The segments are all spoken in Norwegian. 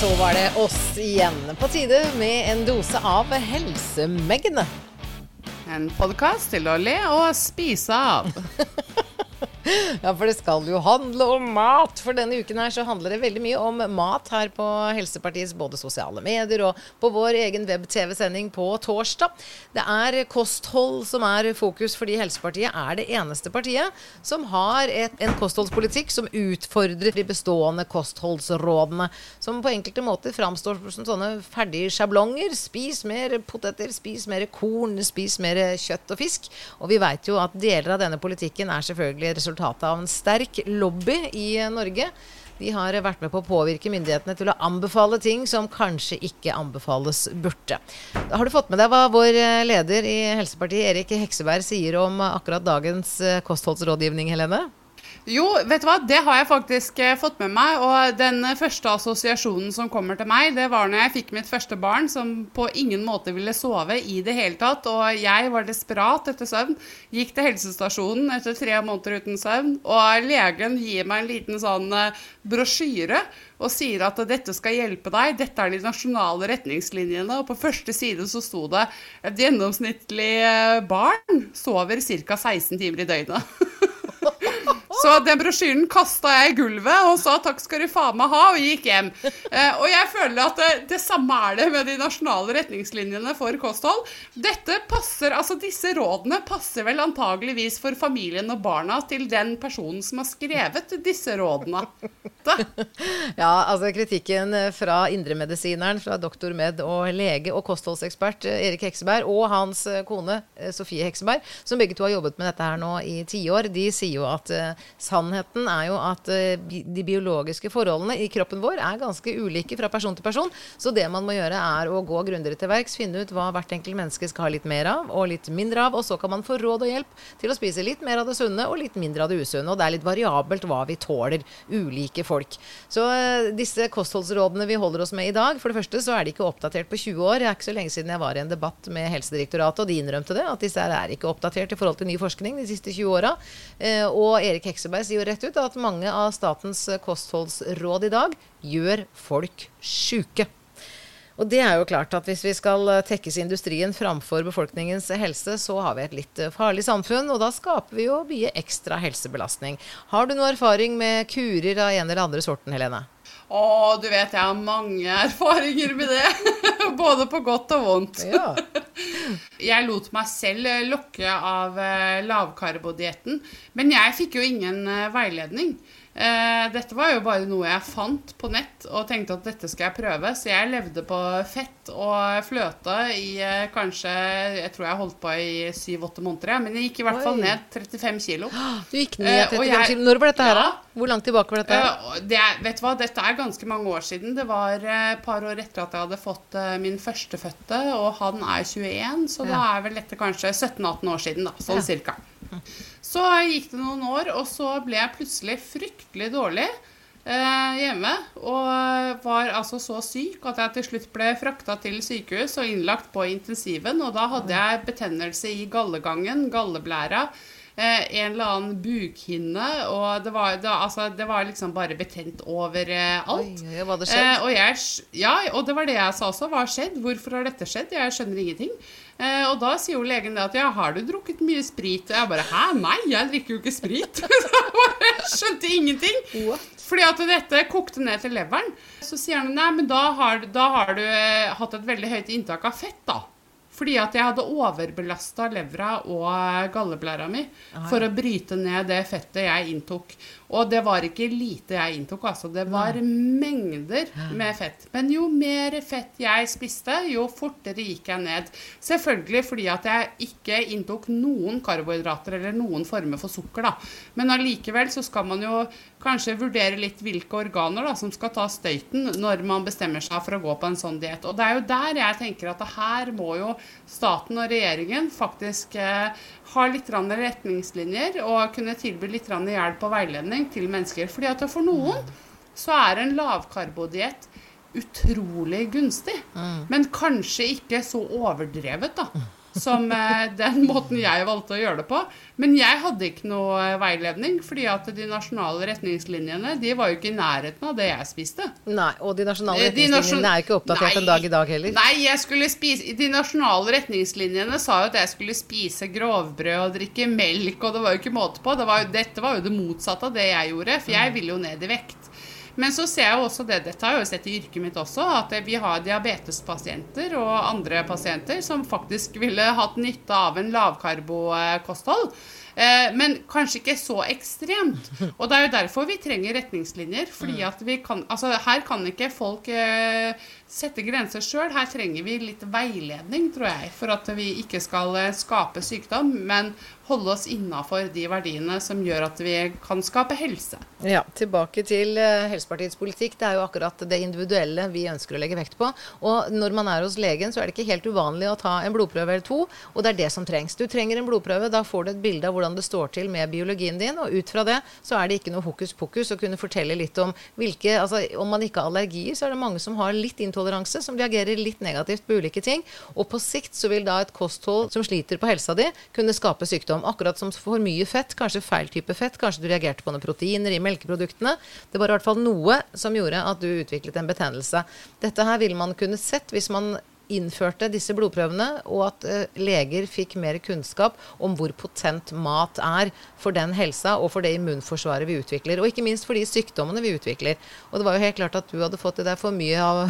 Så var det oss igjen. På tide med en dose av helsemeggene. En podkast til å le og spise av. Ja, for det skal jo handle om mat. For denne uken her så handler det veldig mye om mat her på Helsepartiets både sosiale medier og på vår egen web-TV-sending på torsdag. Det er kosthold som er fokus fordi Helsepartiet er det eneste partiet som har et, en kostholdspolitikk som utfordrer de bestående kostholdsrådene. Som på enkelte måter framstår som sånne ferdige sjablonger. Spis mer poteter, spis mer korn, spis mer kjøtt og fisk. Og vi veit jo at deler av denne politikken er selvfølgelig resultatet av en sterk lobby i Norge. De har vært med på å påvirke myndighetene til å anbefale ting som kanskje ikke anbefales burde. Har du fått med deg hva vår leder i Helsepartiet, Erik Hekseberg, sier om akkurat dagens eh, kostholdsrådgivning, Helene? Jo, vet du hva, det har jeg faktisk eh, fått med meg. Og den eh, første assosiasjonen som kommer til meg, det var når jeg fikk mitt første barn, som på ingen måte ville sove i det hele tatt. Og jeg var desperat etter søvn. Gikk til helsestasjonen etter tre måneder uten søvn. Og legen gir meg en liten sånn eh, brosjyre og sier at dette skal hjelpe deg. Dette er de nasjonale retningslinjene. Og på første side så sto det et gjennomsnittlig barn sover ca. 16 timer i døgnet. Så den brosjyren kasta jeg i gulvet og sa takk skal du faen meg ha, og gikk hjem. Eh, og jeg føler at det, det samme er det med de nasjonale retningslinjene for kosthold. Dette passer, altså Disse rådene passer vel antageligvis for familien og barna til den personen som har skrevet disse rådene. Da. Ja, altså kritikken fra indremedisineren, fra doktor med og lege og kostholdsekspert eh, Erik Hekseberg, og hans eh, kone eh, Sofie Hekseberg, som begge to har jobbet med dette her nå i tiår, de sier jo at sannheten er jo at eh, de biologiske forholdene i kroppen vår er ganske ulike fra person til person. Så det man må gjøre, er å gå grundigere til verks, finne ut hva hvert enkelt menneske skal ha litt mer av og litt mindre av, og så kan man få råd og hjelp til å spise litt mer av det sunne og litt mindre av det usunne. Og det er litt variabelt hva vi tåler, ulike folk. Så eh, disse kostholdsrådene vi holder oss med i dag, for det første så er de ikke oppdatert på 20 år. Det er ikke så lenge siden jeg var i en debatt med Helsedirektoratet, og de innrømte det, at disse her er ikke oppdatert i forhold til ny forskning de siste 20 åra. Eh, og Erik Hekseberg sier jo rett ut at mange av statens kostholdsråd i dag gjør folk sjuke. Og det er jo klart at hvis vi skal tekkes industrien framfor befolkningens helse, så har vi et litt farlig samfunn, og da skaper vi jo mye ekstra helsebelastning. Har du noe erfaring med kurer av en eller andre sorten, Helene? Å, du vet jeg har mange erfaringer med det. Både på godt og vondt. Ja. Jeg lot meg selv eh, lokke av eh, lavkarbodietten, men jeg fikk jo ingen eh, veiledning. Eh, dette var jo bare noe jeg fant på nett og tenkte at dette skal jeg prøve. Så jeg levde på fett og fløte i eh, kanskje Jeg tror jeg holdt på i syv-åtte måneder, ja. men jeg gikk i hvert fall ned 35 kilo. Du gikk ned 35 eh, kilo. Når var dette her, da? Hvor langt tilbake var dette? her? Eh, det vet du hva, Dette er ganske mange år siden. Det var eh, et par år etter at jeg hadde fått eh, min førstefødte, og han er 21, så da er vel dette kanskje 17-18 år siden, da, sånn Ja. cirka. Så gikk det noen år, og så ble jeg plutselig fryktelig dårlig eh, hjemme. Og var altså så syk at jeg til slutt ble frakta til sykehus og innlagt på intensiven. Og da hadde jeg betennelse i gallegangen, galleblæra. Eh, en eller annen bukhinne, og det var, det, altså, det var liksom bare betent over eh, alt. Oi, hva hadde skjedd? Eh, og jeg, ja, og det var det jeg sa også. Hva har skjedd? Hvorfor har dette skjedd? Jeg skjønner ingenting. Eh, og da sier jo legen det at ja, har du drukket mye sprit? Og jeg bare hæ, nei, jeg drikker jo ikke sprit. Jeg skjønte ingenting. Fordi at dette kokte ned til leveren. Så sier han nei, men da har, da har du hatt et veldig høyt inntak av fett, da. Fordi at jeg hadde overbelasta levra og galleblæra mi for å bryte ned det fettet jeg inntok. Og det var ikke lite jeg inntok, altså. Det var mengder med fett. Men jo mer fett jeg spiste, jo fortere gikk jeg ned. Selvfølgelig fordi at jeg ikke inntok noen karbohydrater eller noen former for sukker, da. Men allikevel så skal man jo kanskje vurdere litt hvilke organer da, som skal ta støyten når man bestemmer seg for å gå på en sånn diett. Og det er jo der jeg tenker at her må jo staten og regjeringen faktisk eh, ha litt retningslinjer og kunne tilby litt hjelp og veiledning til mennesker. Fordi at for noen så er en lavkarbodiett utrolig gunstig. Men kanskje ikke så overdrevet, da. Som eh, den måten jeg valgte å gjøre det på. Men jeg hadde ikke noe eh, veiledning, fordi at de nasjonale retningslinjene de var jo ikke i nærheten av det jeg spiste. Nei, og de nasjonale Eh, de retningslinjene nasjon- er jo ikke oppdatert Nei. en dag i dag heller. Nei, jeg skulle spise De nasjonale retningslinjene sa jo at jeg skulle spise grovbrød og drikke melk, og det var jo ikke måte på. Det var jo, dette var jo det motsatte av det jeg gjorde, for jeg ville jo ned i vekt. Men så ser jeg jo også det, dette har jeg jo sett i yrket mitt også, at vi har diabetespasienter og andre pasienter som faktisk ville hatt nytte av en lavkarbokosthold. Eh, Men kanskje ikke så ekstremt. Og det er jo derfor vi trenger retningslinjer. fordi at vi kan, altså Her kan ikke folk eh, sette grenser sjøl. Her trenger vi litt veiledning, tror jeg, for at vi ikke skal eh, skape sykdom, men holde oss innafor de verdiene som gjør at vi kan skape helse. Ja, Tilbake til eh, Helsepartiets politikk. Det er jo akkurat det individuelle vi ønsker å legge vekt på. Og når man er hos legen, så er det ikke helt uvanlig å ta en blodprøve eller to. Og det er det som trengs. Du trenger en blodprøve. Da får du et bilde av hvordan det står til med biologien din. Og ut fra det så er det ikke noe hokus pokus å kunne fortelle litt om hvilke altså Om man ikke har allergier, så er det mange som har litt intoleranse, som reagerer litt negativt på ulike ting. Og på sikt så vil da et kosthold som sliter på helsa di, kunne skape sykdom. Akkurat som for mye fett, kanskje feil type fett. Kanskje du reagerte på noen proteiner i melkeproduktene. Det var i hvert fall noe som gjorde at du utviklet en betennelse. Dette her ville man kunne sett hvis man innførte disse blodprøvene, og at eh, leger fikk mer kunnskap om hvor potent mat er for den helsa og for det immunforsvaret vi utvikler. Og ikke minst for de sykdommene vi utvikler. Og det var jo helt klart at du hadde fått i deg for mye av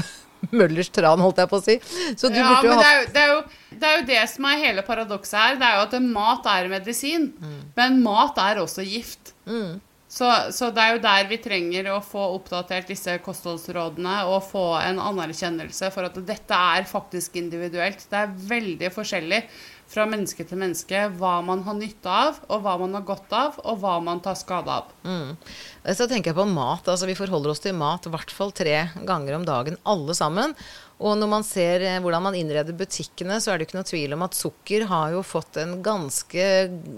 Møllers tran, holdt jeg på å si. Så du ja, burde jo men det er, jo, det, er jo, det er jo det som er hele paradokset her. Det er jo at mat er medisin, Mm. men mat er også gift. Så, så det er jo der vi trenger å få oppdatert disse kostholdsrådene og få en anerkjennelse for at dette er faktisk individuelt. Det er veldig forskjellig fra menneske til menneske hva man har nytte av, og hva man har godt av, og hva man tar skade av. Så tenker jeg på mat. altså Vi forholder oss til mat i hvert fall tre ganger om dagen, alle sammen. Og når man ser eh, hvordan man innreder butikkene, så er det ikke noe tvil om at sukker har jo fått en ganske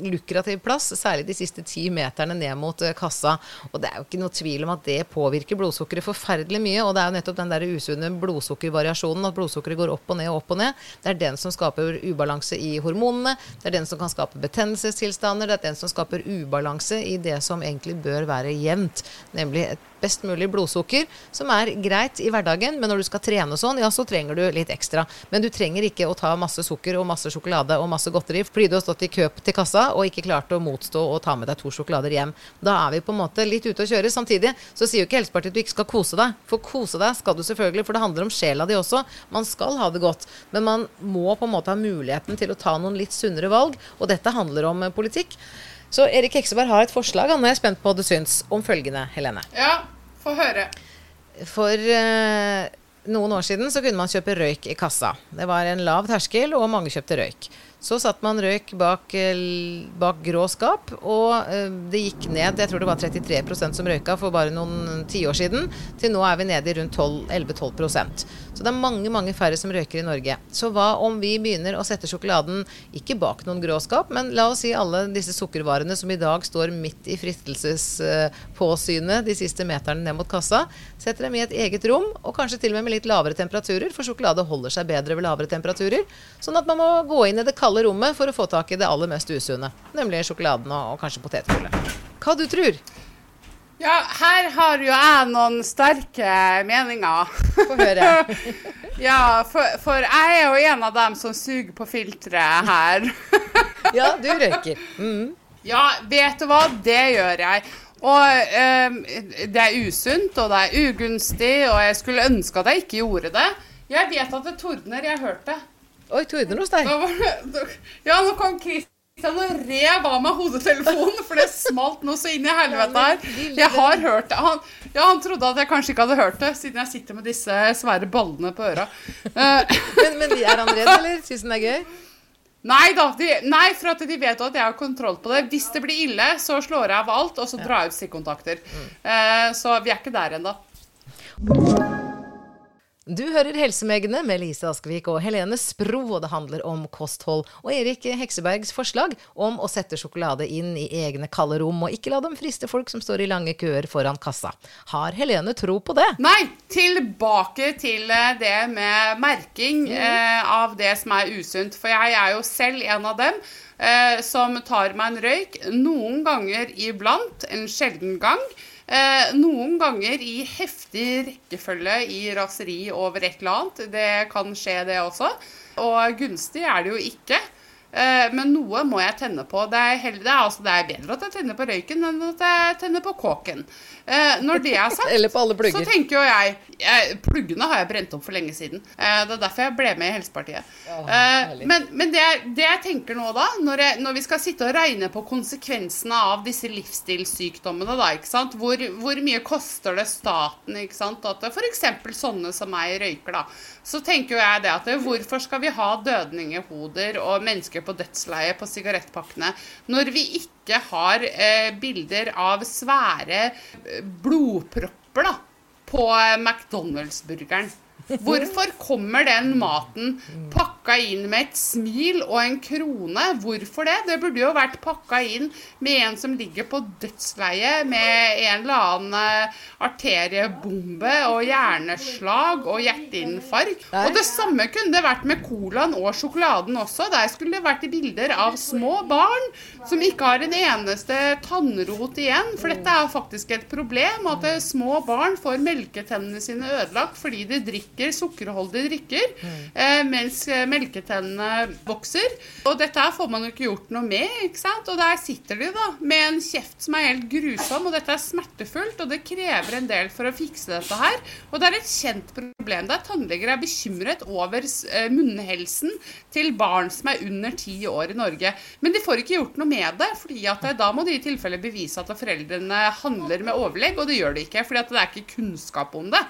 lukrativ plass, særlig de siste ti meterne ned mot eh, kassa. Og det er jo ikke noe tvil om at det påvirker blodsukkeret forferdelig mye. Og det er jo nettopp den der usunne blodsukkervariasjonen, at blodsukkeret går opp og ned og opp og ned. Det er den som skaper ubalanse i hormonene. Det er den som kan skape betennelsestilstander. Det er den som skaper ubalanse i det som egentlig bør være jevnt, nemlig et best mulig blodsukker, som er greit i hverdagen, men når du skal trene sånn, ja, så trenger du litt ekstra. Men du trenger ikke å ta masse sukker og masse sjokolade og masse godteri fordi du har stått i kø til kassa og ikke klart å motstå å ta med deg to sjokolader hjem. Da er vi på en måte litt ute å kjøre. Samtidig så sier jo ikke Helsepartiet at du ikke skal kose deg. For kose deg skal du selvfølgelig, for det handler om sjela di også. Man skal ha det godt. Men man må på en måte ha muligheten til å ta noen litt sunnere valg, og dette handler om politikk. Så Erik Hekseberg har et forslag, han er jeg spent på hva du syns, om følgende, Helene. Ja, få høre. For eh, noen år siden så kunne man kjøpe røyk i kassa. Det var en lav terskel, og mange kjøpte røyk. Så satt man røyk bak, eh, bak grå skap, og eh, det gikk ned. Jeg tror det var 33% som røyka for bare noen tiår siden. Til nå er vi nede i rundt 11-12% Så det er mange mange færre som røyker i Norge. Så hva om vi begynner å sette sjokoladen ikke bak noen grå skap, men la oss si alle disse sukkervarene som i dag står midt i fristelsespåsynet de siste meterne ned mot kassa, setter dem i et eget rom, og kanskje til og med med litt lavere temperaturer, for sjokolade holder seg bedre ved lavere temperaturer. Sånn at man må gå inn i det kalde rommet for å få tak i det aller mest usunne, nemlig sjokoladen og, og kanskje potetgullet. Hva du tror? Ja, her har jo jeg noen sterke meninger. Få høre. Ja, for, for jeg er jo en av dem som suger på filteret her. Ja, du røyker. Mm. Ja, vet du hva? Det gjør jeg. Og eh, det er usunt, og det er ugunstig, og jeg skulle ønske at jeg ikke gjorde det. Jeg vet at det tordner, jeg hørte det. Oi, tordner hos deg. Ja, nå kom Kristian og rev av meg hodetelefonen, for det smalt noe så inn i helvete her. Jeg har hørt det. Han, ja, han trodde at jeg kanskje ikke hadde hørt det, siden jeg sitter med disse svære ballene på øra. Eh, Men, men er han redd, eller? Syns han det er gøy? Nei da, de, nei, for at de vet at jeg har kontroll på det. Hvis det blir ille, så slår jeg av alt, og så drar jeg ut stikkontakter. Eh, så vi er ikke der ennå. Du hører Helsemegene med Lise Askevik og Helene Spro, og det handler om kosthold. Og Erik Heksebergs forslag om å sette sjokolade inn i egne kalde rom, og ikke la dem friste folk som står i lange køer foran kassa. Har Helene tro på det? Nei, tilbake til eh, det med merking eh, av det som er usunt. For jeg er jo selv en av dem eh, som tar meg en røyk noen ganger iblant, en sjelden gang. Eh, noen ganger i heftig rekkefølge i raseri over et eller annet. Det kan skje, det også. Og gunstig er det jo ikke. Eh, men noe må jeg tenne på. Det er, heller, det, er altså, det er, bedre at jeg tenner på røyken enn at jeg tenner på kåken. Eh, når det er sagt, så tenker jo jeg, jeg Pluggene har jeg brent opp for lenge siden. Eh, det er derfor jeg ble med i Helsepartiet. Eh, men men det, det jeg tenker nå, da, når, jeg, når vi skal sitte og regne på konsekvensene av disse livsstilssykdommene, da? Hvor, hvor mye koster det staten ikke sant? at f.eks. sånne som meg røyker, da, så tenker jo jeg det at hvorfor skal vi ha dødningehoder og mennesker på dødsleie på sigarettpakkene når vi ikke har eh, bilder av svære eh, blodpropper da, på McDonald's-burgeren? Hvorfor kommer den maten pakka inn med et smil og en krone? Hvorfor det? Det burde jo vært pakka inn med en som ligger på dødsleie med en eller annen eh, arteriebombe og hjerneslag og hjerteinfarkt. Og det samme kunne det vært med colaen og sjokoladen også. Der skulle det vært bilder av små barn som ikke har en eneste tannrot igjen. For dette er faktisk et problem at eh, små barn får melketennene sine ødelagt fordi de drikker sukkerholdige drikker mm. mens eh, melketennene vokser. Og dette her får man jo ikke gjort noe med, ikke sant? Og der sitter de da med en kjeft som er helt grusom, og dette er smertefullt, og det krever en del for å fikse dette her. Og det er et kjent problem der tannleger er bekymret over eh, munnhelsen til barn som er under ti år i Norge. Men de får ikke gjort noe med det, fordi at eh, da må de i tilfelle bevise at foreldrene handler med overlegg, og det gjør de ikke, fordi at det er ikke kunnskap om det.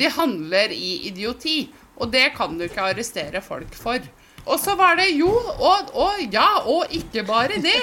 De handler i idioti, og det kan du ikke arrestere folk for. Og så var det jo, og, og ja, og ikke bare det.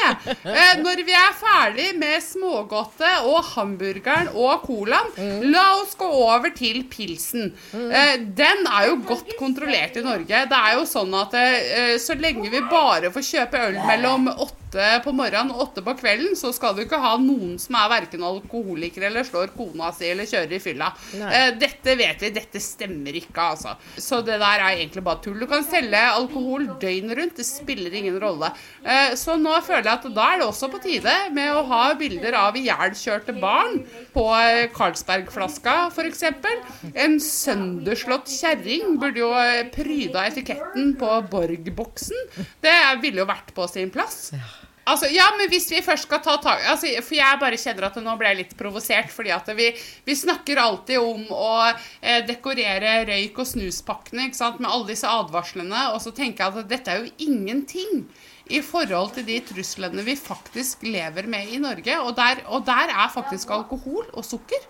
Eh, når vi er ferdig med smågodtet og hamburgeren og colaen, la oss gå over til pilsen. Eh, den er jo godt kontrollert i Norge. Det er jo sånn at eh, så lenge vi bare får kjøpe øl mellom åtte på morgenen og åtte på kvelden, så skal du ikke ha noen som er verken alkoholiker eller slår kona si eller kjører i fylla. Nei. Eh, dette vet vi, dette stemmer ikke, altså. Så det der er egentlig bare tull. Du kan selge alkohol døgnet rundt, det spiller ingen rolle. Eh, Så nå føler jeg at da er det også på tide med å ha bilder av ihjelkjørte barn på Carlsbergflaska Carlsberg-flaska, f.eks. En sønderslått kjerring burde jo eh, pryda etiketten på Borg-boksen. Det ville jo vært på sin plass. Altså, ja, men hvis vi først skal ta tak altså, For jeg bare kjenner at nå ble jeg litt provosert. fordi at vi, vi snakker alltid om å eh, dekorere røyk- og snuspakkene ikke sant, med alle disse advarslene. Og så tenker jeg at dette er jo ingenting i forhold til de truslene vi faktisk lever med i Norge. Og der, og der er faktisk alkohol og sukker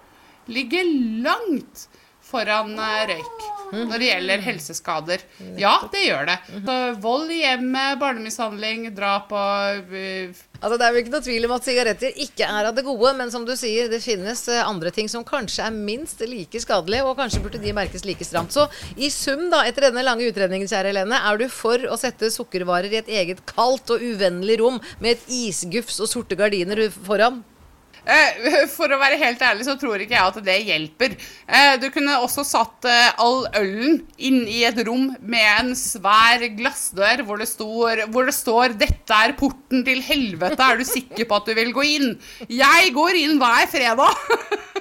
ligger langt foran eh, røyk når det gjelder helseskader. Ja, det gjør det. Så vold i hjemmet, barnemishandling, drap og eh, Altså, det er jo ikke noe tvil om at sigaretter ikke er av det gode, men som du sier, det finnes eh, andre ting som kanskje er minst like skadelige, og kanskje burde de merkes like stramt. Så i sum, da, etter denne lange utredningen, kjære Helene, er du for å sette sukkervarer i et eget kaldt og uvennlig rom med et isgufs og sorte gardiner foran? Eh, For å være helt ærlig så tror ikke jeg at det hjelper. Eh, Du kunne også satt eh, all ølen inn i et rom med en svær glassdør hvor det, står, hvor det står 'Dette er porten til helvete. Er du sikker på at du vil gå inn?' Jeg går inn hver fredag.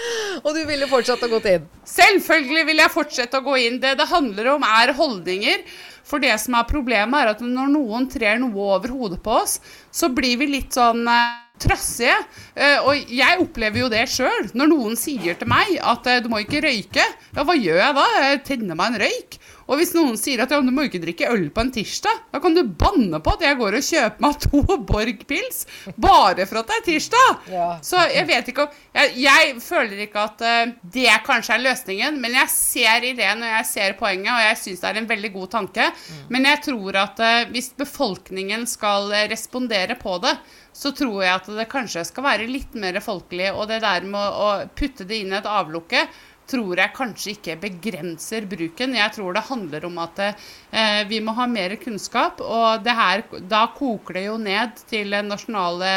Og du ville fortsatt å gå inn? Selvfølgelig vil jeg fortsette å gå inn. Det det handler om, er holdninger. For det som er problemet, er at når noen trer noe over hodet på oss, så blir vi litt sånn eh, trassige. Eh, og jeg opplever jo det sjøl. Når noen sier til meg at eh, du må ikke røyke, ja, hva gjør jeg da? Jeg tenner meg en røyk. Og hvis noen sier at ja, du må ikke drikke øl på en tirsdag, da kan du banne på at jeg går og kjøper meg to Borg-pils bare for at det er tirsdag. Ja. Så jeg vet ikke om Jeg, jeg føler ikke at eh, det kanskje er løsningen, men jeg ser ideen og jeg ser poenget, og jeg syns det er en veldig god tanke. Men jeg tror at eh, hvis befolkningen skal eh, respondere på det, så tror jeg at det kanskje skal være litt mer folkelig. Og det der med å putte det inn i et avlukke tror jeg kanskje ikke begrenser bruken. Jeg tror det handler om at eh, vi må ha mer kunnskap. Og det her, da koker det jo ned til nasjonale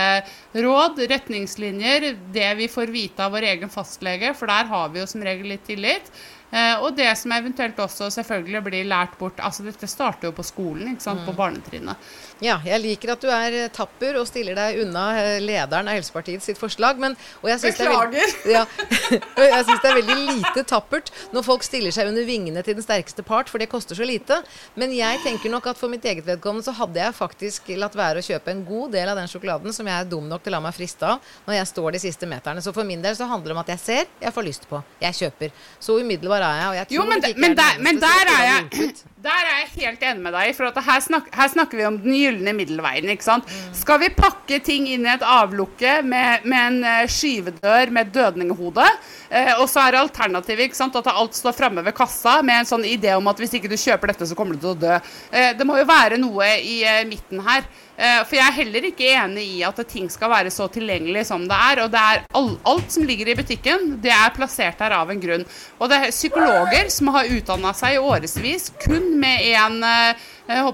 råd, retningslinjer, det vi får vite av vår egen fastlege, for der har vi jo som regel litt tillit. Eh, og det som eventuelt også selvfølgelig blir lært bort altså Dette starter jo på skolen, ikke sant, på barnetrinnet. Ja, jeg liker at du er eh, tapper og stiller deg unna eh, lederen av Helsepartiet sitt forslag. Men, og jeg syns det, ja, det er veldig lite tappert når folk stiller seg under vingene til den sterkeste part, for det koster så lite. Men jeg tenker nok at for mitt eget vedkommende så hadde jeg faktisk latt være å kjøpe en god del av den sjokoladen som jeg er dum nok til å la meg friste av når jeg står de siste meterne. Så for min del så handler det om at jeg ser, jeg får lyst på, jeg kjøper. Så umiddelbar er jeg, og jeg tror Jo, men, ikke jeg men, er den der, men eneste der, er jeg, der er jeg helt enig med deg. For at her, snak, her snakker vi om den gylne middelveien. ikke sant? Mm. Skal vi pakke ting inn i et avlukke med, med en eh, skyvedør med et dødninghode, eh, og så er alternativet ikke sant, at alt står framme ved kassa med en sånn idé om at hvis ikke du kjøper dette, så kommer du til å dø. Eh, det må jo være noe i eh, midten her. Eh, For jeg er heller ikke enig i at ting skal være så tilgjengelig som det er. Og det er all, alt som ligger i butikken, det er plassert der av en grunn. Og det er psykologer som har utdanna seg i årevis kun med én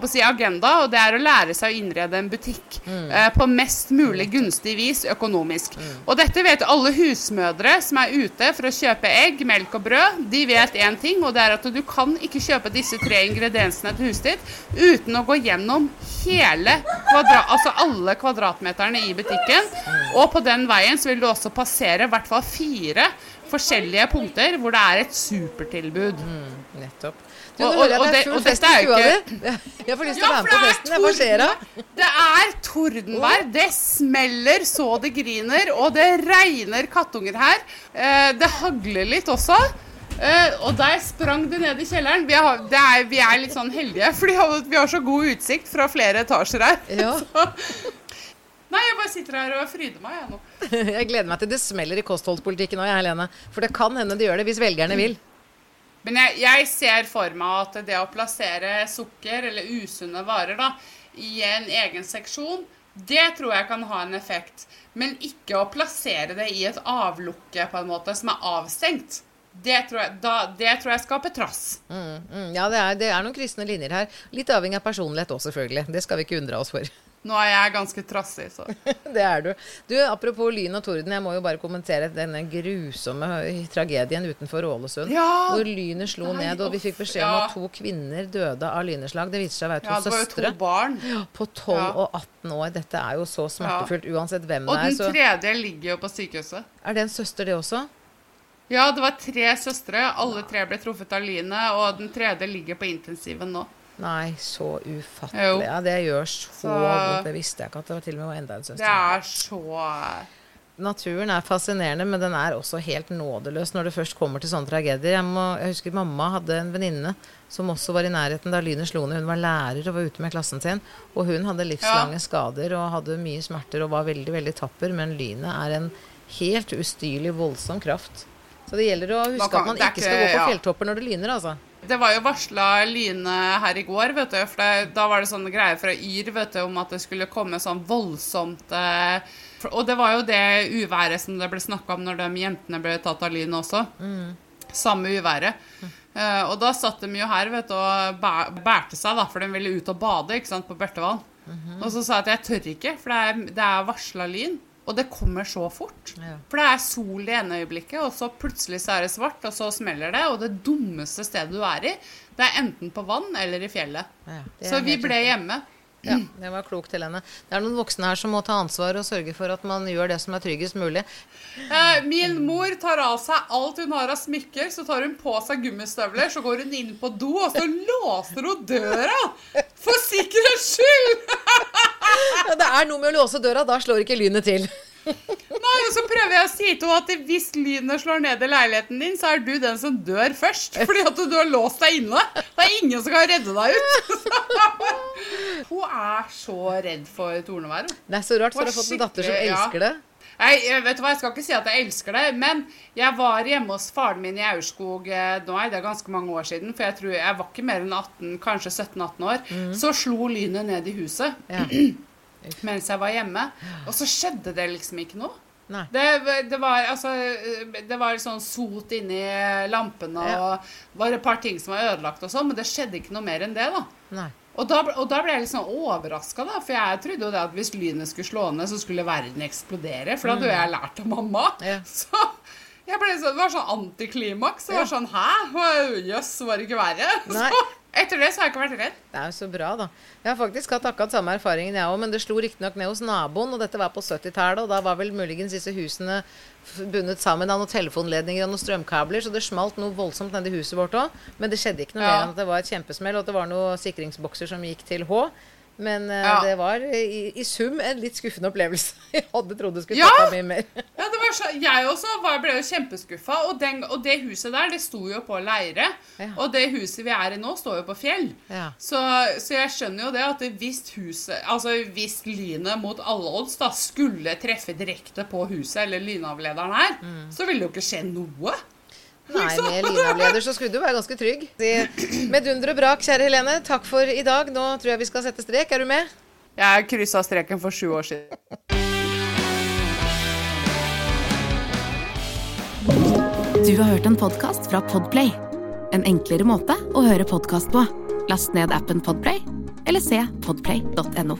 si agenda, og det er å lære seg å innrede en butikk mm. på mest mulig gunstig vis økonomisk. Og dette vet alle husmødre som er ute for å kjøpe egg, melk og brød. De vet én ting, og det er at du kan ikke kjøpe disse tre ingrediensene til huset ditt uten å gå gjennom hele kvadra altså alle kvadratmeterne i butikken. Og på den veien så vil du også passere i hvert fall fire forskjellige punkter hvor det er et supertilbud. Nettopp. Du, Og- og- og er det- og dette er jo ikke- Jeg får lyst til å være med på det er festen. Hva skjer da? Det er tordenvær. Det smeller så det griner, og det regner kattunger her. Eh, det hagler litt også. Eh, og der sprang det ned i kjelleren. Vi, har, det er, vi er litt sånn heldige, for vi har så god utsikt fra flere etasjer her. Ja. Så, nei, jeg bare sitter her og fryder meg, jeg nå. Jeg gleder meg til det smeller i kostholdspolitikken òg, jeg, Helene. For det kan hende det gjør det hvis velgerne vil. Men jeg, jeg ser for meg at det å plassere sukker eller usunne varer da, i en egen seksjon, det tror jeg kan ha en effekt. Men ikke å plassere det i et avlukke på en måte som er avstengt. Det tror jeg, da, det tror jeg skaper trass. Mm, ja, det er, det er noen kryssende linjer her. Litt avhengig av personlighet òg, selvfølgelig. Det skal vi ikke undre oss for. Nå er jeg ganske trassig, så. Det er du. Du, Apropos lyn og torden, jeg må jo bare kommentere denne grusomme tragedien utenfor Ålesund. Ja! Hvor lynet slo Nei, ned, og vi fikk beskjed om ja. at to kvinner døde av lyneslag. Det viser seg å være to Ja, det var jo søstre to barn. på 12 Ja. og 18 år. Dette er jo så smertefullt uansett hvem det er. Og den tredje ligger jo på sykehuset. er det en søster, det også? Ja, det var tre søstre. Alle tre ble truffet av lynet, og den tredje ligger på intensiven nå. Nei, så ufattelig. Ja, det gjør så, Så- vondt. Det visste jeg ikke at det var til og med enda en søster. Det er så Naturen er fascinerende, men den er også helt nådeløs når det først kommer til sånne tragedier. Jeg, må, jeg husker mamma hadde en venninne som også var i nærheten da lynet slo ned. Hun var lærer og var ute med klassen sin. Og hun hadde livslange skader og hadde mye smerter og var veldig, veldig tapper. Men lynet er en helt ustyrlig, voldsom kraft. Så det gjelder å huske kan- at man er ikke skal gå på ikke- ja. fjelltopper når det lyner, altså. Det var jo varsla Line her i går, vet du. For det, da var det sånne greier fra Yr vet du, om at det skulle komme sånn voldsomt eh, Og det var jo det uværet som det ble snakka om når de jentene ble tatt av Line også. Samme uværet. Eh, og da satt de jo her vet du, og bæ, bærte seg, da, for de ville ut og bade ikke sant, på Børtevann. Og så sa jeg at jeg tør ikke, for det er, det er varsla lyn. Og det kommer så fort. Ja. For det er sol i ene øyeblikket, og så plutselig så er det svart, og så smeller det. Og det dummeste stedet du er i, det er enten på vann eller i fjellet. Ja, Så vi ble hjemme. Ja, det var klokt, Helene. Det er noen voksne her som må ta ansvar og sørge for at man gjør det som er tryggest mulig. Eh, min mor tar av seg alt hun har av smykker, så tar hun på seg gummistøvler, så går hun inn på do, og så låser hun døra! For sikkerhets skyld! Ja, det er noe med å låse døra, da slår ikke lynet til. Nei, og så prøver jeg å si til henne at hvis lynet slår ned i leiligheten din, så er du den som dør først. Fordi at du har låst deg inne. Det er ingen som kan redde deg ut. Hun er så redd for tornevær. Det er så rart, for du har fått en datter som elsker det. Nei, vet du hva, jeg skal ikke si at jeg elsker det, men jeg var hjemme hos faren min i Aurskog nå, det er ganske mange år siden, for jeg tror jeg var ikke mer enn 18, kanskje 17-18 år. Så slo lynet ned i huset Ja. mens jeg var hjemme, og så skjedde det liksom ikke noe. Det, det, var, altså, det var sånn sot inni lampene, og var et par ting som var ødelagt og sånn, men det skjedde ikke noe mer enn det, da. Og da, og da ble jeg litt sånn overraska, da. For jeg trodde jo det at hvis lynet skulle slå ned, så skulle verden eksplodere. For da hadde jo jeg lært av mamma. Ja. Så jeg ble sånn, det var sånn antiklimaks. Det var sånn Hæ? Jøss, var det ikke verre? Nei. Så etter det så har jeg ikke vært redd. Det er jo så bra, da. Jeg har faktisk hatt akkurat samme erfaringen, jeg òg. Men det slo riktignok ned hos naboen, og dette var på 70-tallet. Og da var vel muligens disse husene bundet sammen av noen telefonledninger og noen strømkabler, så det smalt noe voldsomt nedi huset vårt òg. Men det skjedde ikke noe Ja. mer enn at det var et kjempesmell, og at det var noen sikringsbokser som gikk til H. Men uh, Ja. det var i, i sum en litt skuffende opplevelse. Jeg hadde trodd det skulle Ja! ta mye mer. Ja, det var så, Jeg også var, ble jo kjempeskuffa. Og, den, og det huset der, det sto jo på leire. Ja. Og det huset vi er i nå, står jo på fjell. Ja. Så, så jeg skjønner jo det at hvis huset Altså hvis lynet mot alle odds da skulle treffe direkte på huset, eller lynavlederen her, Mm. så ville det jo ikke skje noe. Nei, med med lynavleder så skulle du være ganske trygg. Med dunder og brak, kjære Helene, takk for i dag. Nå tror jeg vi skal sette strek. Er du med? Jeg kryssa streken for sju år siden. Du har hørt en podkast fra Podplay. En enklere måte å høre podkast på. Last ned appen Podplay, eller se podplay.no.